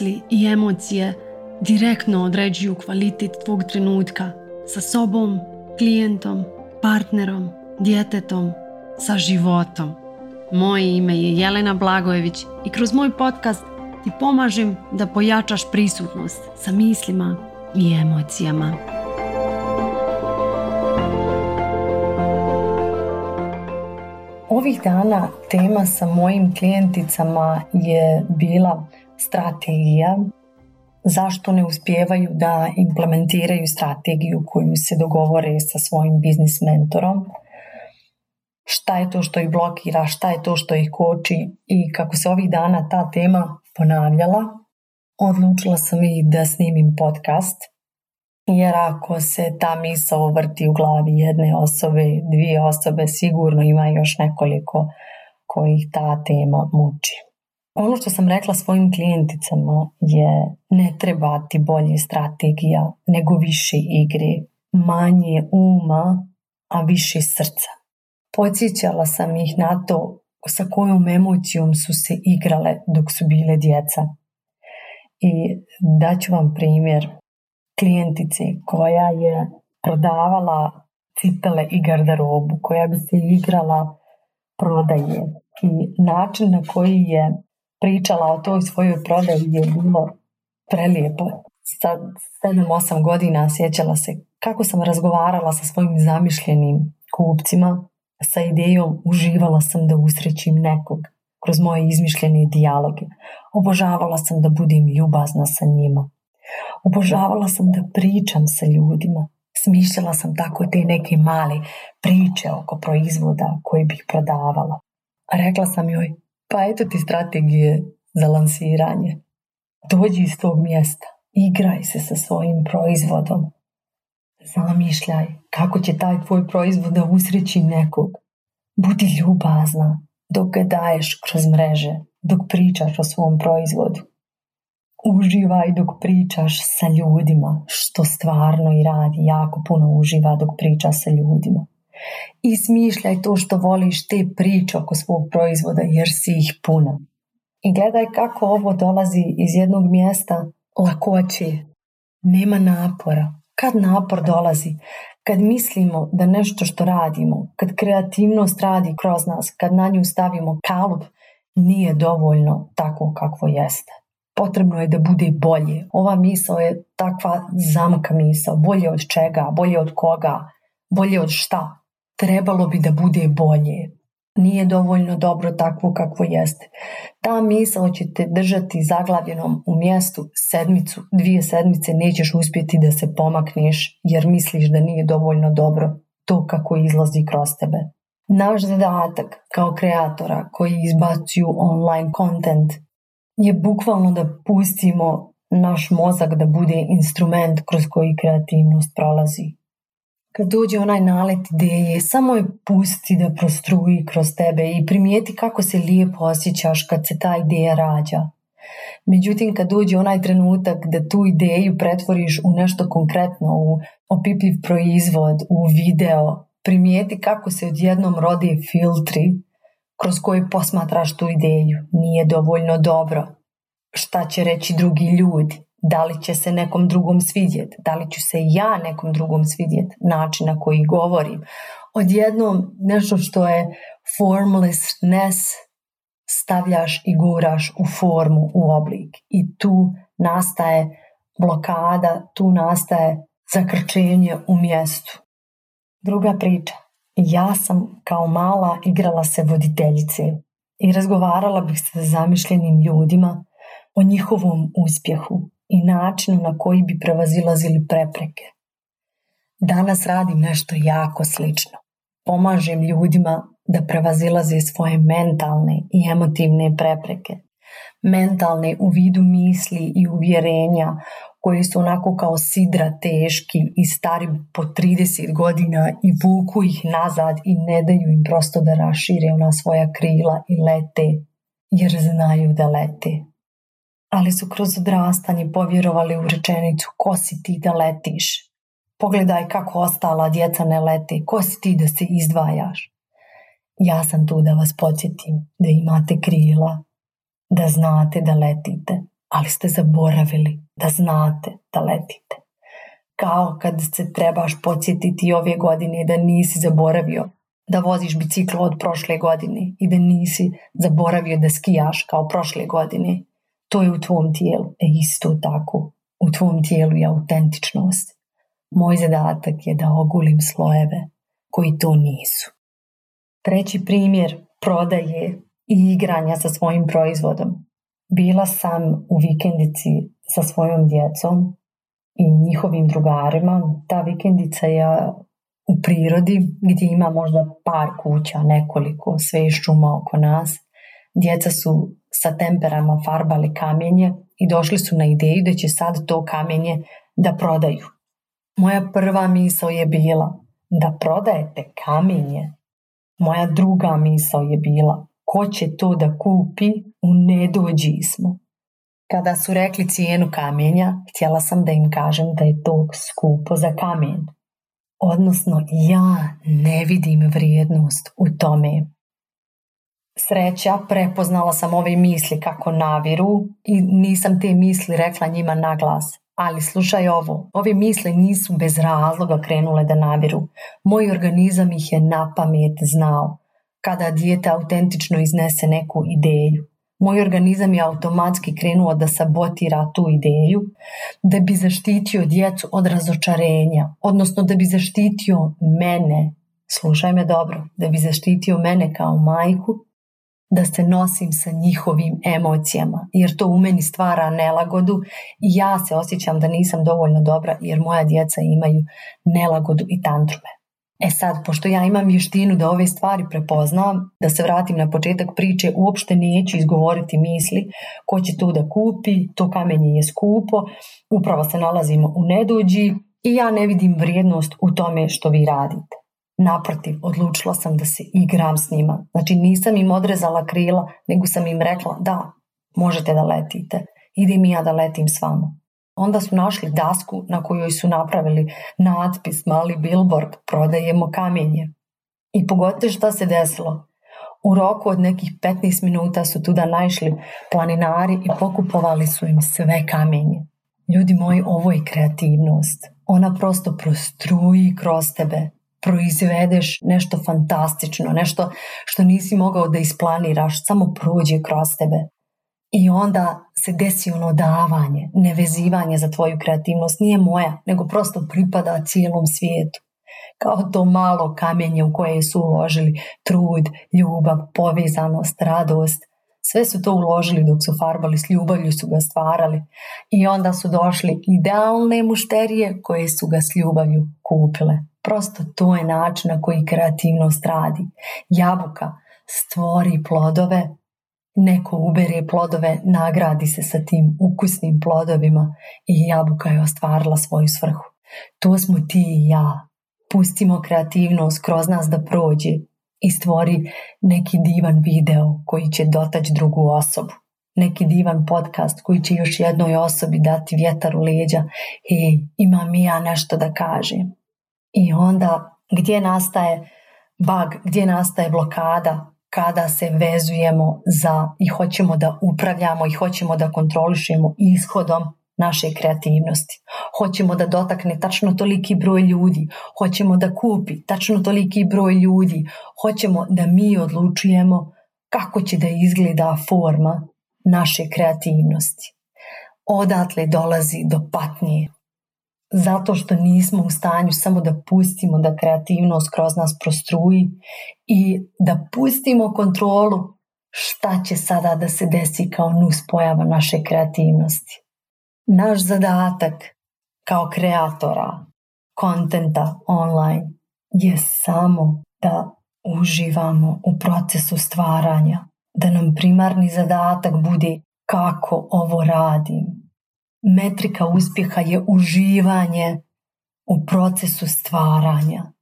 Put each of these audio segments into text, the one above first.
misli i emocije direktno određuju kvalitet tvog trenutka sa sobom, klijentom, partnerom, djetetom, sa životom. Moje ime je Jelena Blagojević i kroz moj podcast ti pomažem da pojačaš prisutnost sa mislima i emocijama. Ovih dana tema sa mojim klijenticama je bila strategija, zašto ne uspijevaju da implementiraju strategiju koju se dogovore sa svojim biznis mentorom, šta je to što ih blokira, šta je to što ih koči i kako se ovih dana ta tema ponavljala, odlučila sam i da snimim podcast jer ako se ta misa ovrti u glavi jedne osobe, dvije osobe, sigurno ima još nekoliko kojih ta tema muči. Ono što sam rekla svojim klijenticama je ne treba ti bolje strategija nego više igri. manje uma, a više srca. Podsjećala sam ih na to sa kojom emocijom su se igrale dok su bile djeca. I daću vam primjer klijentici koja je prodavala cipele i garderobu, koja bi se igrala prodaje i način na koji je pričala o toj svojoj prodaji je bilo prelijepo. Sa 7-8 godina sjećala se kako sam razgovarala sa svojim zamišljenim kupcima, sa idejom uživala sam da usrećim nekog kroz moje izmišljene dijaloge. Obožavala sam da budem ljubazna sa njima. Obožavala sam da pričam sa ljudima. Smišljala sam tako te neke male priče oko proizvoda koje bih prodavala. Rekla sam joj, pa eto ti strategije za lansiranje. Dođi iz tog mjesta, igraj se sa svojim proizvodom. Zamišljaj kako će taj tvoj proizvod da usreći nekog. Budi ljubazna dok ga daješ kroz mreže, dok pričaš o svom proizvodu. Uživaj dok pričaš sa ljudima, što stvarno i radi, jako puno uživa dok priča sa ljudima. Izmišljaj to što voliš, te priče oko svog proizvoda jer si ih puno. I gledaj kako ovo dolazi iz jednog mjesta lakoće. Nema napora. Kad napor dolazi? Kad mislimo da nešto što radimo, kad kreativnost radi kroz nas, kad na nju stavimo kalup, nije dovoljno tako kakvo jeste. Potrebno je da bude bolje. Ova misao je takva zamka misla. Bolje od čega, bolje od koga, bolje od šta trebalo bi da bude bolje. Nije dovoljno dobro takvo kakvo jeste. Ta misao će te držati zaglavljenom u mjestu sedmicu, dvije sedmice nećeš uspjeti da se pomakneš jer misliš da nije dovoljno dobro to kako izlazi kroz tebe. Naš zadatak kao kreatora koji izbacuju online content je bukvalno da pustimo naš mozak da bude instrument kroz koji kreativnost prolazi kad dođe onaj nalet ideje, samo je pusti da prostruji kroz tebe i primijeti kako se lijepo osjećaš kad se ta ideja rađa. Međutim, kad dođe onaj trenutak da tu ideju pretvoriš u nešto konkretno, u opipljiv proizvod, u video, primijeti kako se odjednom rodi filtri kroz koji posmatraš tu ideju. Nije dovoljno dobro. Šta će reći drugi ljudi? da li će se nekom drugom svidjeti, da li ću se ja nekom drugom svidjeti, način na koji govorim. Odjednom nešto što je formlessness stavljaš i guraš u formu, u oblik i tu nastaje blokada, tu nastaje zakrčenje u mjestu. Druga priča. Ja sam kao mala igrala se voditeljice i razgovarala bih sa zamišljenim ljudima o njihovom uspjehu i načinu na koji bi prevazilazili prepreke. Danas radim nešto jako slično. Pomažem ljudima da prevazilaze svoje mentalne i emotivne prepreke. Mentalne u vidu misli i uvjerenja koji su onako kao sidra teški i stari po 30 godina i vuku ih nazad i ne daju im prosto da rašire ona svoja krila i lete jer znaju da lete ali su kroz odrastanje povjerovali u rečenicu ko si ti da letiš. Pogledaj kako ostala djeca ne leti, ko si ti da se izdvajaš. Ja sam tu da vas podsjetim da imate krila, da znate da letite, ali ste zaboravili da znate da letite. Kao kad se trebaš podsjetiti ove godine da nisi zaboravio da voziš biciklo od prošle godine i da nisi zaboravio da skijaš kao prošle godine to je u tvom tijelu. E isto tako, u tvom tijelu je autentičnost. Moj zadatak je da ogulim slojeve koji to nisu. Treći primjer prodaje i igranja sa svojim proizvodom. Bila sam u vikendici sa svojom djecom i njihovim drugarima. Ta vikendica je u prirodi gdje ima možda par kuća, nekoliko, sve je šuma oko nas. Djeca su sa temperama farbali kamenje i došli su na ideju da će sad to kamenje da prodaju. Moja prva misao je bila da prodajete kamenje. Moja druga misao je bila ko će to da kupi u nedođi smo. Kada su rekli cijenu kamenja, htjela sam da im kažem da je to skupo za kamen. Odnosno, ja ne vidim vrijednost u tome sreća prepoznala sam ove misli kako naviru i nisam te misli rekla njima na glas. Ali slušaj ovo, ove misli nisu bez razloga krenule da naviru. Moj organizam ih je na pamet znao. Kada dijete autentično iznese neku ideju, moj organizam je automatski krenuo da sabotira tu ideju, da bi zaštitio djecu od razočarenja, odnosno da bi zaštitio mene, slušaj me dobro, da bi zaštitio mene kao majku da se nosim sa njihovim emocijama jer to u meni stvara nelagodu i ja se osjećam da nisam dovoljno dobra jer moja djeca imaju nelagodu i tantrume. E sad, pošto ja imam vještinu da ove stvari prepoznam, da se vratim na početak priče, uopšte neću izgovoriti misli ko će to da kupi, to kamenje je skupo, upravo se nalazimo u nedođi i ja ne vidim vrijednost u tome što vi radite. Naprotiv, odlučila sam da se igram s njima. Znači nisam im odrezala krila, nego sam im rekla da, možete da letite, Idi mi ja da letim s vama. Onda su našli dasku na kojoj su napravili natpis, mali billboard, prodajemo kamenje. I pogotovo što se desilo. U roku od nekih 15 minuta su tuda našli planinari i pokupovali su im sve kamenje. Ljudi moji, ovo je kreativnost. Ona prosto prostruji kroz tebe proizvedeš nešto fantastično, nešto što nisi mogao da isplaniraš, samo prođe kroz tebe. I onda se desi ono davanje, nevezivanje za tvoju kreativnost. Nije moja, nego prosto pripada cijelom svijetu. Kao to malo kamenje u koje su uložili trud, ljubav, povezanost, radost. Sve su to uložili dok su farbali, s ljubavlju su ga stvarali. I onda su došli idealne mušterije koje su ga s ljubavlju kupile. Prosto to je način na koji kreativnost radi. Jabuka stvori plodove, neko ubere plodove, nagradi se sa tim ukusnim plodovima i jabuka je ostvarila svoju svrhu. To smo ti i ja. Pustimo kreativnost kroz nas da prođe i stvori neki divan video koji će dotaći drugu osobu. Neki divan podcast koji će još jednoj osobi dati vjetar u leđa. i e, imam i ja nešto da kažem. I onda gdje nastaje bug, gdje nastaje blokada kada se vezujemo za i hoćemo da upravljamo i hoćemo da kontrolišemo ishodom naše kreativnosti. Hoćemo da dotakne tačno toliki broj ljudi, hoćemo da kupi tačno toliki broj ljudi, hoćemo da mi odlučujemo kako će da izgleda forma naše kreativnosti. Odatle dolazi do patnije zato što nismo u stanju samo da pustimo da kreativnost kroz nas prostruji i da pustimo kontrolu šta će sada da se desi kao nuspojava naše kreativnosti. Naš zadatak kao kreatora kontenta online je samo da uživamo u procesu stvaranja, da nam primarni zadatak bude kako ovo radim, metrika uspjeha je uživanje u procesu stvaranja.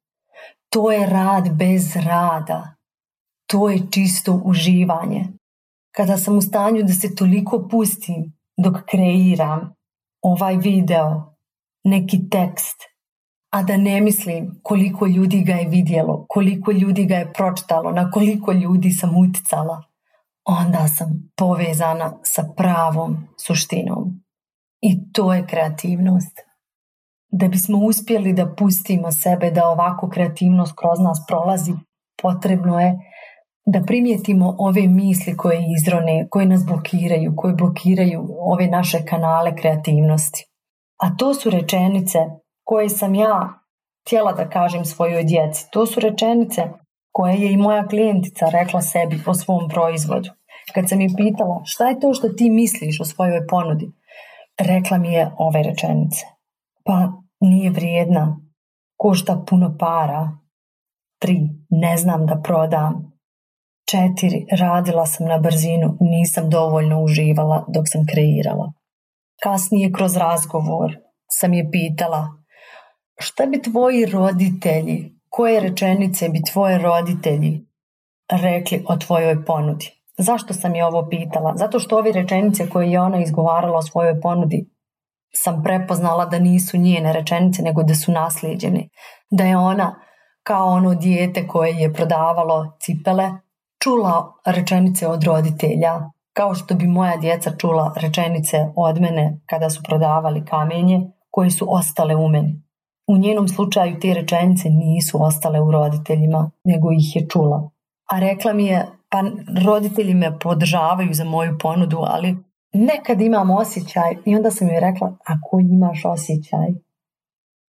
To je rad bez rada. To je čisto uživanje. Kada sam u stanju da se toliko pustim dok kreiram ovaj video, neki tekst, a da ne mislim koliko ljudi ga je vidjelo, koliko ljudi ga je pročitalo, na koliko ljudi sam uticala, onda sam povezana sa pravom suštinom. I to je kreativnost. Da bismo uspjeli da pustimo sebe da ovako kreativnost kroz nas prolazi, potrebno je da primijetimo ove misli koje izrone, koje nas blokiraju, koje blokiraju ove naše kanale kreativnosti. A to su rečenice koje sam ja htjela da kažem svojoj djeci. To su rečenice koje je i moja klijentica rekla sebi o svom proizvodu. Kad sam je pitala šta je to što ti misliš o svojoj ponudi, rekla mi je ove rečenice. Pa nije vrijedna, košta puno para. Tri, ne znam da prodam. Četiri, radila sam na brzinu, nisam dovoljno uživala dok sam kreirala. Kasnije kroz razgovor sam je pitala šta bi tvoji roditelji, koje rečenice bi tvoje roditelji rekli o tvojoj ponudi. Zašto sam je ovo pitala? Zato što ove rečenice koje je ona izgovarala o svojoj ponudi sam prepoznala da nisu njene rečenice nego da su naslijeđene. Da je ona kao ono dijete koje je prodavalo cipele čula rečenice od roditelja kao što bi moja djeca čula rečenice od mene kada su prodavali kamenje koje su ostale u meni. U njenom slučaju te rečenice nisu ostale u roditeljima, nego ih je čula a rekla mi je pa roditelji me podržavaju za moju ponudu, ali nekad imam osjećaj i onda sam joj rekla ako imaš osjećaj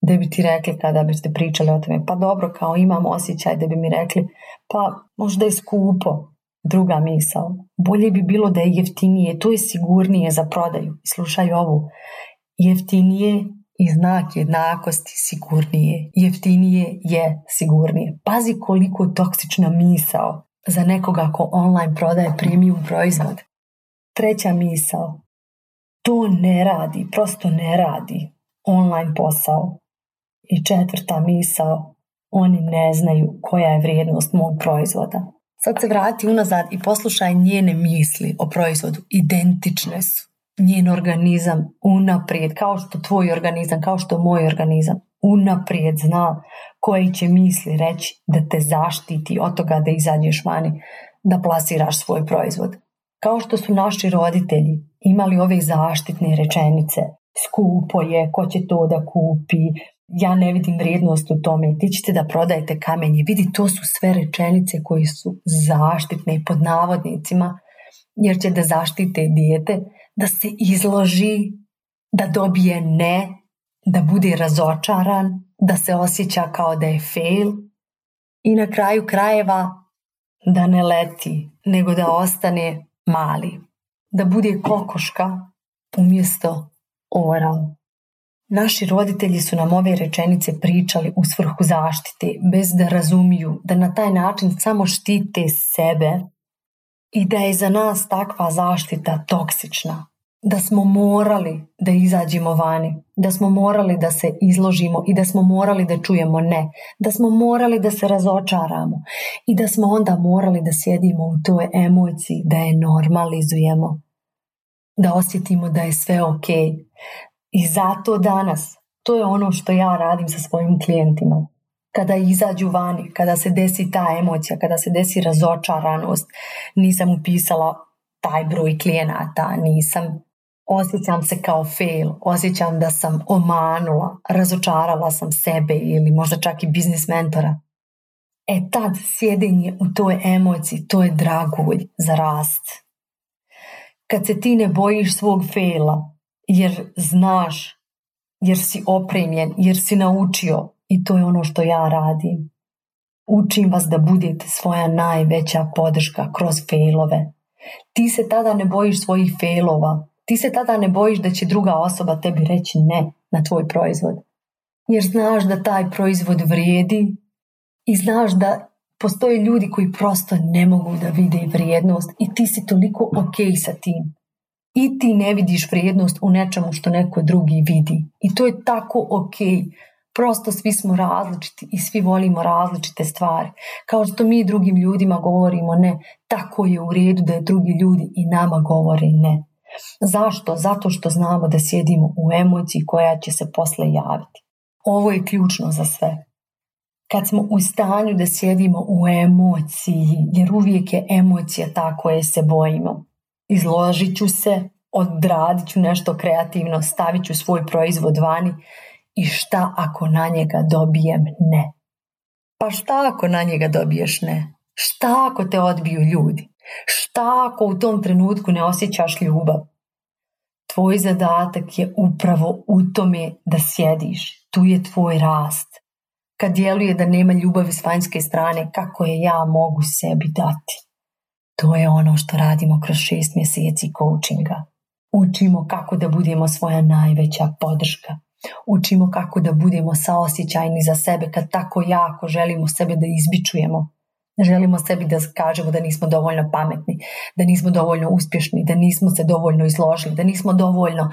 da bi ti rekli kada biste pričali o tome, pa dobro kao imam osjećaj da bi mi rekli pa možda je skupo, druga misao, bolje bi bilo da je jeftinije, to je sigurnije za prodaju, slušaj ovu, jeftinije i znak jednakosti sigurnije, jeftinije je sigurnije. Pazi koliko toksična misao za nekoga ko online prodaje premium proizvod. Treća misao, to ne radi, prosto ne radi online posao. I četvrta misao, oni ne znaju koja je vrijednost mog proizvoda. Sad se vrati unazad i poslušaj njene misli o proizvodu, identične su njen organizam unaprijed, kao što tvoj organizam, kao što moj organizam, unaprijed zna koji će misli reći da te zaštiti od toga da izađeš vani, da plasiraš svoj proizvod. Kao što su naši roditelji imali ove zaštitne rečenice, skupo je, ko će to da kupi, ja ne vidim vrijednost u tome, ti ćete da prodajete kamenje. Vidi, to su sve rečenice koje su zaštitne pod navodnicima, jer će da zaštite dijete da se izloži, da dobije ne, da bude razočaran, da se osjeća kao da je fail i na kraju krajeva da ne leti, nego da ostane mali, da bude kokoška umjesto oral. Naši roditelji su nam ove rečenice pričali u svrhu zaštite, bez da razumiju da na taj način samo štite sebe i da je za nas takva zaštita toksična da smo morali da izađemo vani, da smo morali da se izložimo i da smo morali da čujemo ne, da smo morali da se razočaramo i da smo onda morali da sjedimo u toj emociji, da je normalizujemo, da osjetimo da je sve ok. I zato danas, to je ono što ja radim sa svojim klijentima. Kada izađu vani, kada se desi ta emocija, kada se desi razočaranost, nisam upisala taj broj klijenata, nisam osjećam se kao fail, osjećam da sam omanula, razočarala sam sebe ili možda čak i biznis mentora. E tad sjedenje u toj emociji, to je dragulj za rast. Kad se ti ne bojiš svog fejla, jer znaš, jer si opremljen, jer si naučio i to je ono što ja radim. Učim vas da budete svoja najveća podrška kroz failove. Ti se tada ne bojiš svojih fejlova, ti se tada ne bojiš da će druga osoba tebi reći ne na tvoj proizvod. Jer znaš da taj proizvod vrijedi i znaš da postoje ljudi koji prosto ne mogu da vide vrijednost i ti si toliko ok sa tim. I ti ne vidiš vrijednost u nečemu što neko drugi vidi. I to je tako ok. Prosto svi smo različiti i svi volimo različite stvari. Kao što mi drugim ljudima govorimo ne, tako je u redu da je drugi ljudi i nama govori ne. Zašto? Zato što znamo da sjedimo u emociji koja će se posle javiti. Ovo je ključno za sve. Kad smo u stanju da sjedimo u emociji, jer uvijek je emocija ta koje se bojimo. Izložit ću se, odradit ću nešto kreativno, stavit ću svoj proizvod vani i šta ako na njega dobijem ne? Pa šta ako na njega dobiješ ne? Šta ako te odbiju ljudi? Šta ako u tom trenutku ne osjećaš ljubav? Tvoj zadatak je upravo u tome da sjediš. Tu je tvoj rast. Kad djeluje da nema ljubavi s vanjske strane, kako je ja mogu sebi dati? To je ono što radimo kroz šest mjeseci coachinga. Učimo kako da budemo svoja najveća podrška. Učimo kako da budemo saosjećajni za sebe kad tako jako želimo sebe da izbičujemo. Želimo sebi da kažemo da nismo dovoljno pametni, da nismo dovoljno uspješni, da nismo se dovoljno izložili, da nismo dovoljno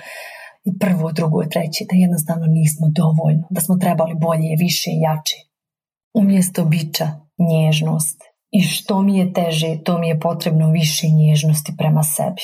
i prvo, drugo, treće, da jednostavno nismo dovoljno, da smo trebali bolje, više i jače. Umjesto bića nježnost. I što mi je teže, to mi je potrebno više nježnosti prema sebi.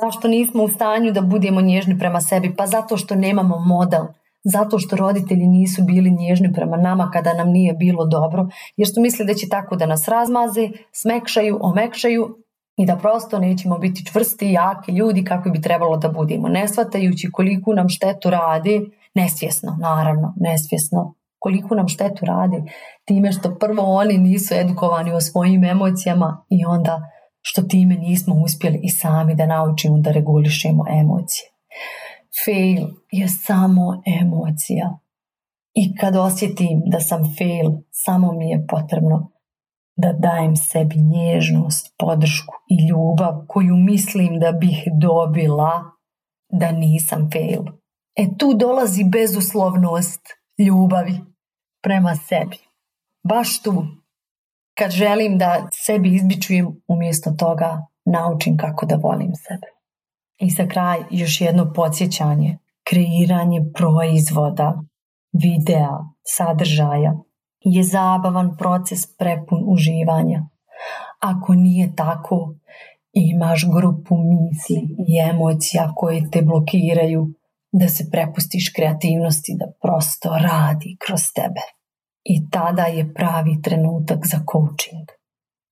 Zašto nismo u stanju da budemo nježni prema sebi? Pa zato što nemamo model, zato što roditelji nisu bili nježni prema nama kada nam nije bilo dobro, jer su mislili da će tako da nas razmaze, smekšaju, omekšaju i da prosto nećemo biti čvrsti jaki ljudi kako bi trebalo da budemo, ne shvatajući koliku nam štetu radi, nesvjesno, naravno, nesvjesno, koliko nam štetu radi time što prvo oni nisu edukovani o svojim emocijama i onda što time nismo uspjeli i sami da naučimo da regulišemo emocije fail je samo emocija. I kad osjetim da sam fail, samo mi je potrebno da dajem sebi nježnost, podršku i ljubav koju mislim da bih dobila da nisam fail. E tu dolazi bezuslovnost ljubavi prema sebi. Baš tu. Kad želim da sebi izbičujem, umjesto toga naučim kako da volim sebe. I za kraj još jedno podsjećanje. Kreiranje proizvoda, videa, sadržaja je zabavan proces prepun uživanja. Ako nije tako, imaš grupu misli i emocija koje te blokiraju da se prepustiš kreativnosti da prosto radi kroz tebe. I tada je pravi trenutak za coaching.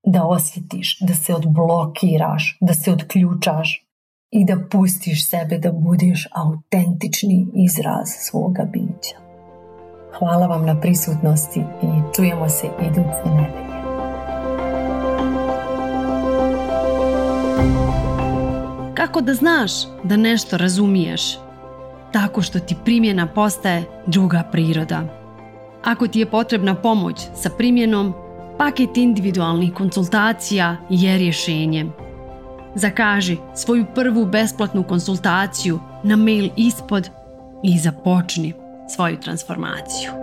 Da osjetiš, da se odblokiraš, da se odključaš, i da pustiš sebe da budeš autentični izraz svoga bića. Hvala vam na prisutnosti i čujemo se iduće nedelje. Kako da znaš da nešto razumiješ? Tako što ti primjena postaje druga priroda. Ako ti je potrebna pomoć sa primjenom, paket individualnih konsultacija je rješenje. Zakaži svoju prvu besplatnu konsultaciju na mail ispod i započni svoju transformaciju.